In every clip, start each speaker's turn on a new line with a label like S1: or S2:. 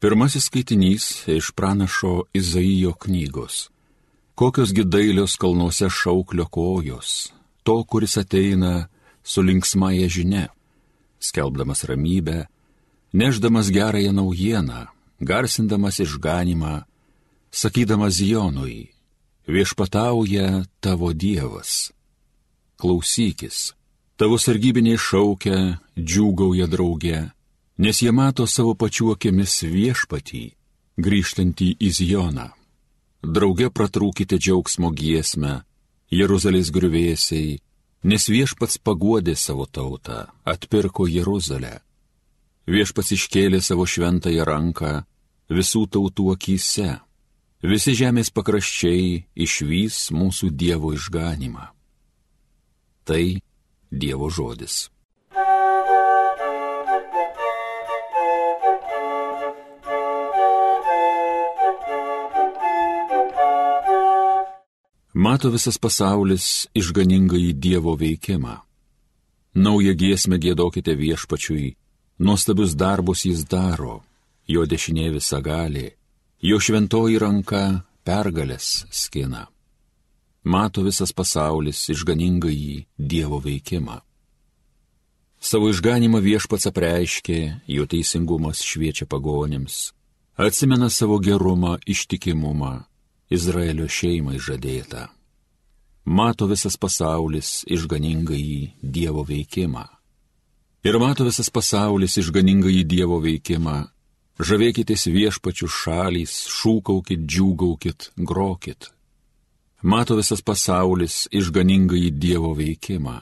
S1: Pirmasis skaitinys iš pranašo Izaijo knygos. Kokios gidailios kalnuose šauklio kojos, to, kuris ateina su linksmąją žinia, skelbdamas ramybę, neždamas gerąją naujieną, garsindamas išganimą, sakydamas Jonui, viešpatauja tavo Dievas. Klausykis, tavo sargybiniai šaukia, džiūgauja drauge, nes jie mato savo pačiu akimis viešpatį, grįžtantį į Zioną. Drauge pratrūkite džiaugsmo giesmę, Jeruzalės griuvėsiai, nes viešpats paguodė savo tautą, atpirko Jeruzalę. Viešpats iškėlė savo šventąją ranką visų tautų akise. Visi žemės pakraščiai išvys mūsų Dievo išganimą. Tai Dievo žodis. Mato visas pasaulis išganingai Dievo veikimą. Naują giesmę gėdokite viešpačiui, nuostabius darbus jis daro, jo dešinė visa gali, jo šventoji ranka pergalės skina. Mato visas pasaulis išganingai Dievo veikimą. Savo išganimą viešpats apreiškė, jo teisingumas šviečia pagonėms, atsimena savo gerumą, ištikimumą, Izraelio šeimai žadėta. Mato visas pasaulis išganingai Dievo veikimą. Ir mato visas pasaulis išganingai Dievo veikimą. Žavėkitės viešpačių šalys, šūkaukit, džiūgaukit, grokit. Mato visas pasaulis išganingai Dievo veikimą.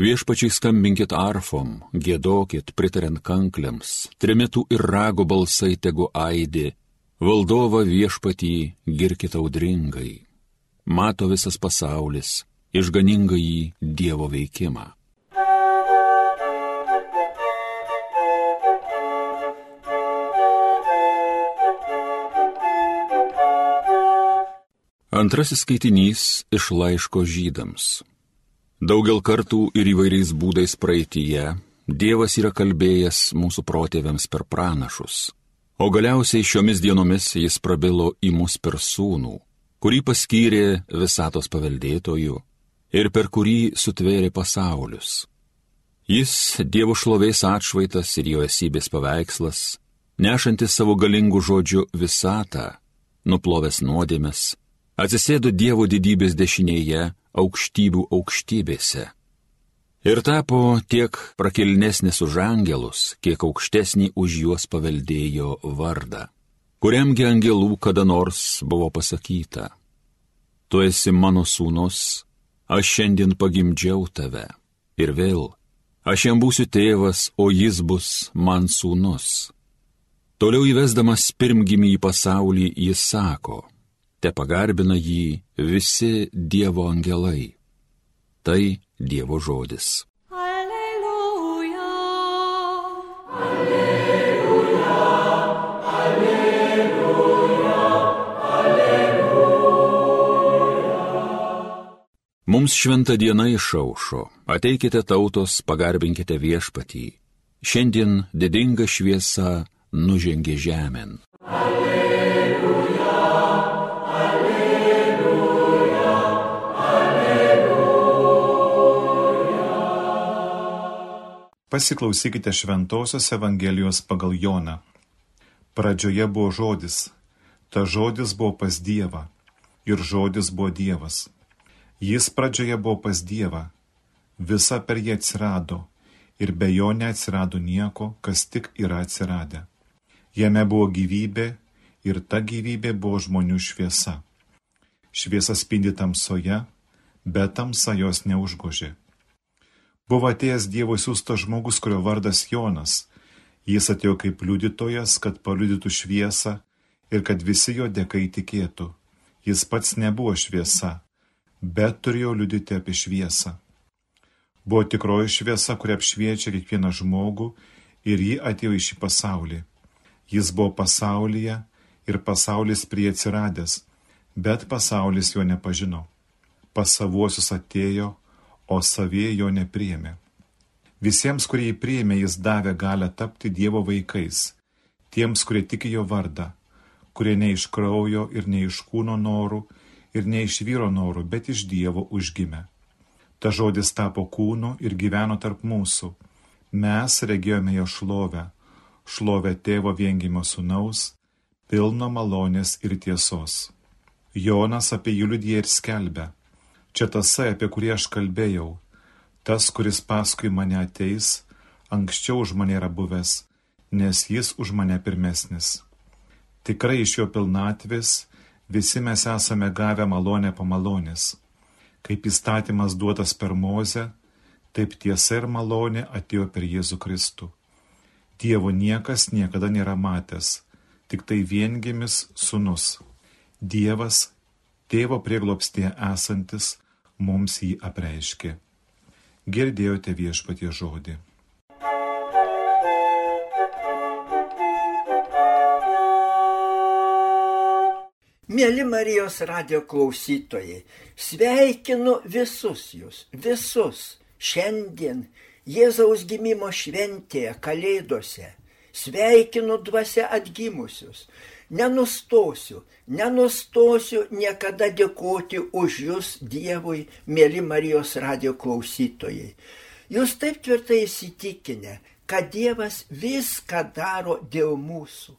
S1: Viešpačiai skambinkit arfom, gėdokit, pritariant kankliams, trimitų ir rago balsai tegu aidi, Valdovą viešpatį girkit audringai. Mato visas pasaulis išganingai Dievo veikimą. Antrasis skaitinys iš laiško žydams. Daugel kartų ir įvairiais būdais praeitįje Dievas yra kalbėjęs mūsų protėviams per pranašus O galiausiai šiomis dienomis jis prabilo į mus per sūnų, kurį paskyrė visatos paveldėtojų ir per kurį sutvėrė pasaulius. Jis Dievo šlovės atšvaitas ir jo esybės paveikslas, nešantis savo galingų žodžių visatą, nuplovęs nuodėmes, atsisėdo Dievo didybės dešinėje aukštybių aukštybėse ir tapo tiek prakilnesnis už angelus, kiek aukštesnį už juos paveldėjo vardą, kuriamgi angelų kada nors buvo pasakyta, tu esi mano sūnus, aš šiandien pagimdžiau tave, ir vėl, aš jam būsiu tėvas, o jis bus man sūnus. Toliau įvesdamas pirmgimį į pasaulį, jis sako, te pagarbina jį visi Dievo angelai. Tai Dievo žodis. Alleluja. Alleluja. Alleluja. Alleluja. Mums šventa diena išaušo, ateikite tautos, pagarbinkite viešpatį. Šiandien didinga šviesa nužengė žemėn.
S2: Pasiklausykite Šventojios Evangelijos pagal Joną. Pradžioje buvo žodis, ta žodis buvo pas Dievą ir žodis buvo Dievas. Jis pradžioje buvo pas Dievą, visa per jį atsirado ir be jo neatsirado nieko, kas tik yra atsiradę. Jame buvo gyvybė ir ta gyvybė buvo žmonių šviesa. Šviesa spindi tamsoje, bet tamsa jos neužgožė. Buvo atėjęs Dievo siūstas žmogus, kurio vardas Jonas. Jis atėjo kaip liudytojas, kad paliudytų šviesą ir kad visi jo dėka įtikėtų. Jis pats nebuvo šviesa, bet turėjo liudyti apie šviesą. Buvo tikroji šviesa, kuri apšviečia kiekvieną žmogų ir ji atėjo į šį pasaulį. Jis buvo pasaulyje ir pasaulis prie atsiradęs, bet pasaulis jo nepažino. Pas savuosius atėjo, o savie jo nepriėmė. Visiems, kurie jį priėmė, jis davė galę tapti Dievo vaikais, tiems, kurie tiki jo vardą, kurie ne iš kraujo ir ne iš kūno norų ir ne iš vyro norų, bet iš Dievo užgimė. Ta žodis tapo kūnu ir gyveno tarp mūsų. Mes regėjome jo šlovę, šlovę tėvo viengimo sunaus, pilno malonės ir tiesos. Jonas apie jį liudija ir skelbia. Čia tasai, apie kurį aš kalbėjau, tas, kuris paskui mane ateis, anksčiau už mane yra buvęs, nes jis už mane pirmesnis. Tikrai iš jo pilnatvės visi mes esame gavę malonę pamalonės. Kaip įstatymas duotas per Mozę, taip tiesa ir malonė atėjo per Jėzų Kristų. Dievo niekas niekada nėra matęs, tik tai viengimis sunus. Dievas, tėvo prieglopstėje esantis, mums jį apreiškė. Girdėjote viešpatie žodį.
S3: Mėly Marijos radio klausytojai, sveikinu visus jūs, visus šiandien Jėzaus gimimo šventėje, Kalėdose. Sveikinu dvasia atgimusius. Nenustosiu, nenustosiu niekada dėkoti už jūs Dievui, mėly Marijos radio klausytojai. Jūs taip tvirtai įsitikinę, kad Dievas viską daro dėl mūsų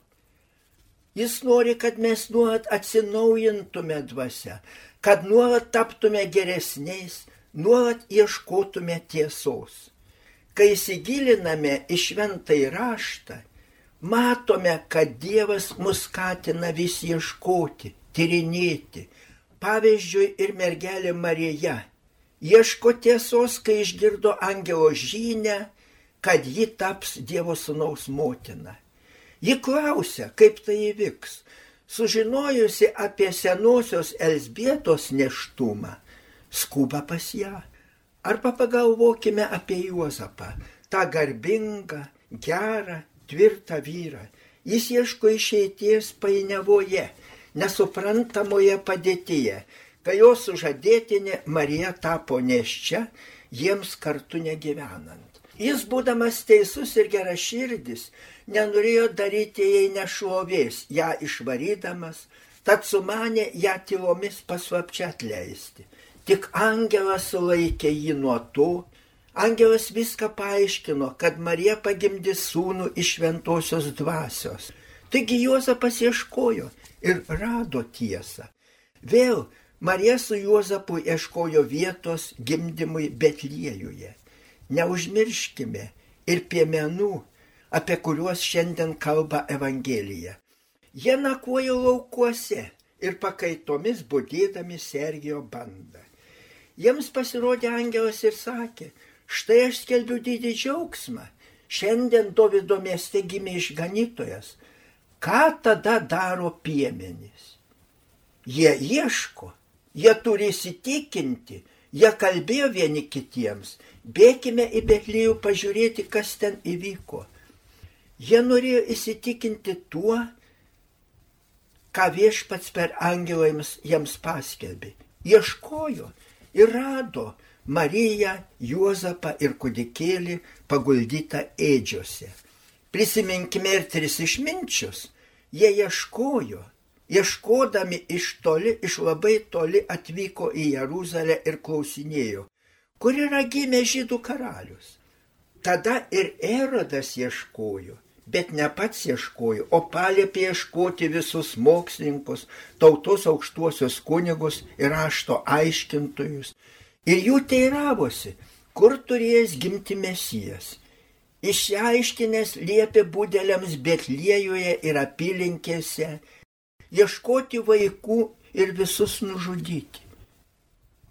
S3: Jis nori, kad mes nuolat atsinaujintume dvasę, kad nuolat taptume geresniais, nuolat ieškotume tiesos. Kai įsigiliname į šventai raštą, matome, kad Dievas mus skatina vis ieškoti, tyrinėti. Pavyzdžiui, ir mergelė Marija ieško tiesos, kai išgirdo angelo žinę, kad ji taps Dievo sunaus motina. Ji klausia, kaip tai įvyks. Sužinojusi apie senosios Elsbietos neštumą, skuba pas ją. Arba pagalvokime apie Juozapą, tą garbingą, gerą, tvirtą vyrą. Jis ieško išeities painiavoje, nesuprantamoje padėtyje, kai jo sužadėtinė Marija tapo neščia, jiems kartu negyvenant. Jis, būdamas teisus ir geraširdis, nenorėjo daryti jai nešlovės, ją išvarydamas, tad sumanė ją tylomis paslapčia atleisti. Tik angelas sulaikė jį nuo to, angelas viską paaiškino, kad Marija pagimdė sūnų iš šventosios dvasios. Taigi Juozapas ieškojo ir rado tiesą. Vėl Marija su Juozapu ieškojo vietos gimdymui Betliejuje. Neužmirškime ir piemenų, apie kuriuos šiandien kalba Evangelija. Jie nakuoja laukuose ir pakaitomis būdėdami sergijo bandą. Jiems pasirodė angelas ir sakė, štai aš skelbiu didį džiaugsmą, šiandien Davido mieste gimė išganytojas. Ką tada daro piemenys? Jie ieško, jie turi įsitikinti, jie kalbėjo vieni kitiems, bėkime į Betlijų pažiūrėti, kas ten įvyko. Jie norėjo įsitikinti tuo, ką viešpats per angelą jiems paskelbė. Ieškojo ir rado Mariją, Juozapą ir kudikėlį paguldytą ėdžiose. Prisiminkime ir tris išminčius. Jie ieškojo, ieškodami iš toli, iš labai toli atvyko į Jeruzalę ir klausinėjo, kur yra gimęs žydų karalius. Tada ir Erodas ieškojo bet ne pats ieškojo, o paliepė ieškoti visus mokslininkus, tautos aukštuosius kunigus ir rašto aiškintojus. Ir jų teiravosi, kur turėjęs gimti mesijas. Išsiaiškinęs liepė būdeliams Betliejoje ir apylinkėse, ieškoti vaikų ir visus nužudyti.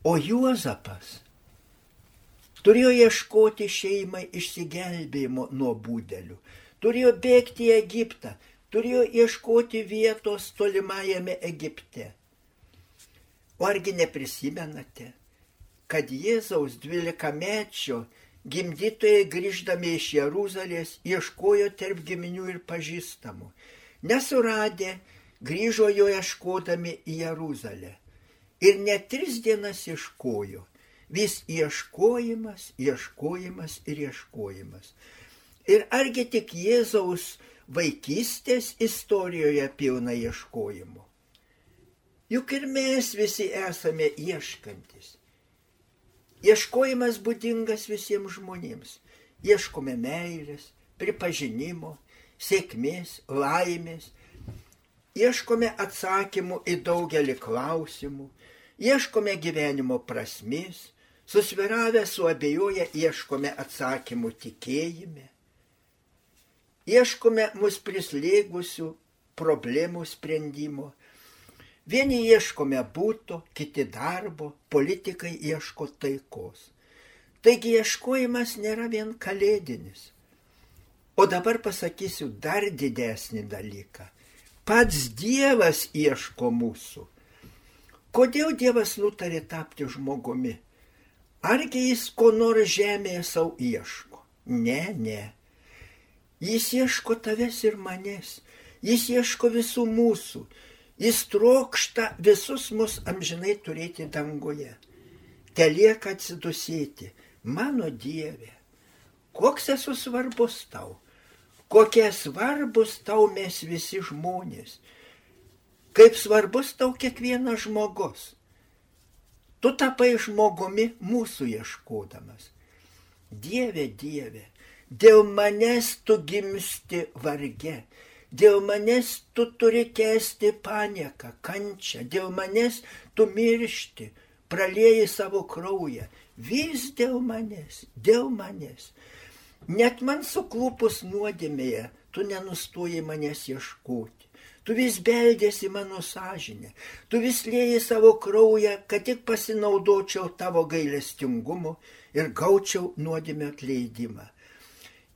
S3: O Juozapas turėjo ieškoti šeimai išsigelbėjimo nuo būdelių turėjo bėgti į Egiptą, turėjo ieškoti vietos tolimajame Egipte. O argi neprisimenate, kad Jėzaus dvylikamečio gimdytojai grįždami iš Jeruzalės ieškojo tarp giminių ir pažįstamų. Nesuradę, grįžo jo ieškodami į Jeruzalę. Ir net tris dienas ieškojo. Vis ieškojimas, ieškojimas ir ieškojimas. Ir argi tik Jėzaus vaikystės istorijoje pilna ieškojimų. Juk ir mes visi esame ieškantis. Ieškojimas būdingas visiems žmonėms. Ieškome meilės, pripažinimo, sėkmės, laimės. Ieškome atsakymų į daugelį klausimų. Ieškome gyvenimo prasmės. Susviravę suabejoję ieškome atsakymų tikėjime. Ieškome mus prislėgusių problemų sprendimo Vieni ieškome būto, kiti darbo, politikai ieško taikos. Taigi ieškojimas nėra vien kalėdinis. O dabar pasakysiu dar didesnį dalyką. Pats Dievas ieško mūsų. Kodėl Dievas nutarė tapti žmogumi? Argi jis ko nors žemėje savo ieško? Ne, ne. Jis ieško tavęs ir manęs. Jis ieško visų mūsų. Jis trokšta visus mus amžinai turėti danguje. Telieka atsidusėti, mano Dieve, koks esu svarbus tau, kokie svarbus tau mes visi žmonės, kaip svarbus tau kiekvienas žmogus. Tu tapai žmogumi mūsų ieškodamas. Dieve, Dieve, dėl manęs tu gimsti varge, Dėl manęs tu turi kesti panieką, kančią, dėl manęs tu miršti, pralieji savo kraują. Vis dėl manęs, dėl manęs. Net man suklupus nuodėmėje, tu nenustoji manęs ieškoti. Tu vis beldėsi mano sąžinę, tu vis lėjai savo kraują, kad tik pasinaudočiau tavo gailestingumu ir gaučiau nuodėmę atleidimą.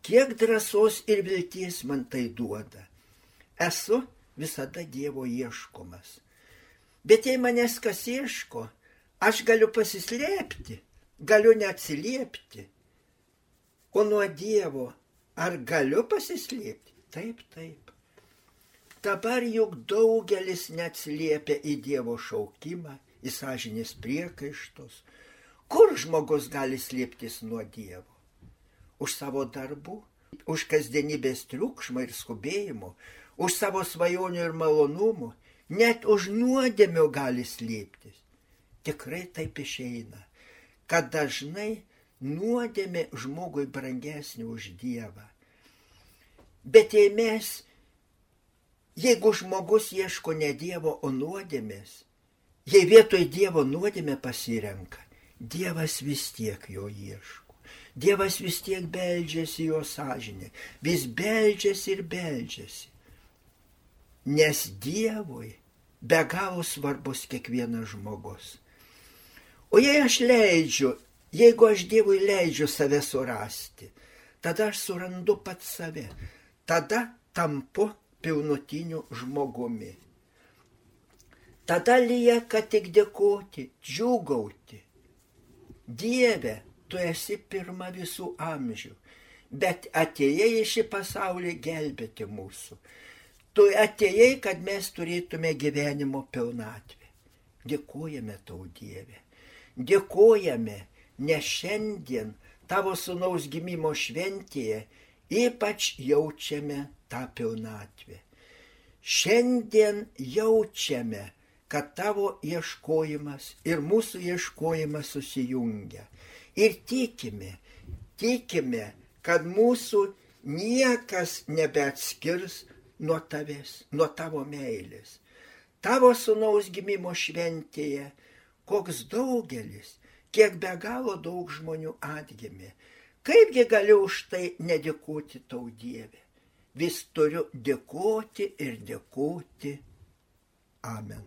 S3: Kiek drąsos ir vilties man tai duoda esu visada Dievo ieškomas. Bet jei manęs kas ieško, aš galiu pasislėpti, galiu neatsiliepti. O nuo Dievo ar galiu pasislėpti? Taip, taip. Dabar juk daugelis neatsiliepia į Dievo šaukimą, į sąžinės priekaištus. Kur žmogus gali slėptis nuo Dievo? Už savo darbų, už kasdienybės triukšmą ir skubėjimo, už savo svajonių ir malonumų, net už nuodėmių gali slėptis. Tikrai taip išeina, kad dažnai nuodėmė žmogui brangesnė už Dievą. Bet jei mes, jeigu žmogus ieško ne Dievo, o nuodėmės, jei vietoj Dievo nuodėmė pasirenka, Dievas vis tiek jo ieško. Dievas vis tiek beldžiasi jo sąžinė, vis beldžiasi ir beldžiasi nes Dievui be galo svarbus kiekvienas žmogus. O jei aš leidžiu, jeigu aš Dievui leidžiu save surasti, tada aš surandu pat save, tada tampu pilnutiniu žmogumi. Tada lieka tik dėkoti, džiugauti. Dieve, tu esi pirma visų amžių, bet atėjai į šį pasaulį gelbėti mūsų. Tu atėjai, kad mes turėtume gyvenimo pilnatvę. Dėkojame tau, Dieve. Dėkojame, nes šiandien tavo sunaus gimimo šventėje ypač jaučiame tą pilnatvę. Šiandien jaučiame, kad tavo ieškojimas ir mūsų ieškojimas susijungia. Ir tikime, tikime, kad mūsų niekas nebeatskirs nuo tavęs, nuo tavo meilės. Tavo sunaus gimimo šventėje, koks daugelis, kiek be galo daug žmonių atgimė. Kaipgi galiu už tai nedėkoti tau Dieve? Vis turiu dėkoti ir dėkoti. Amen.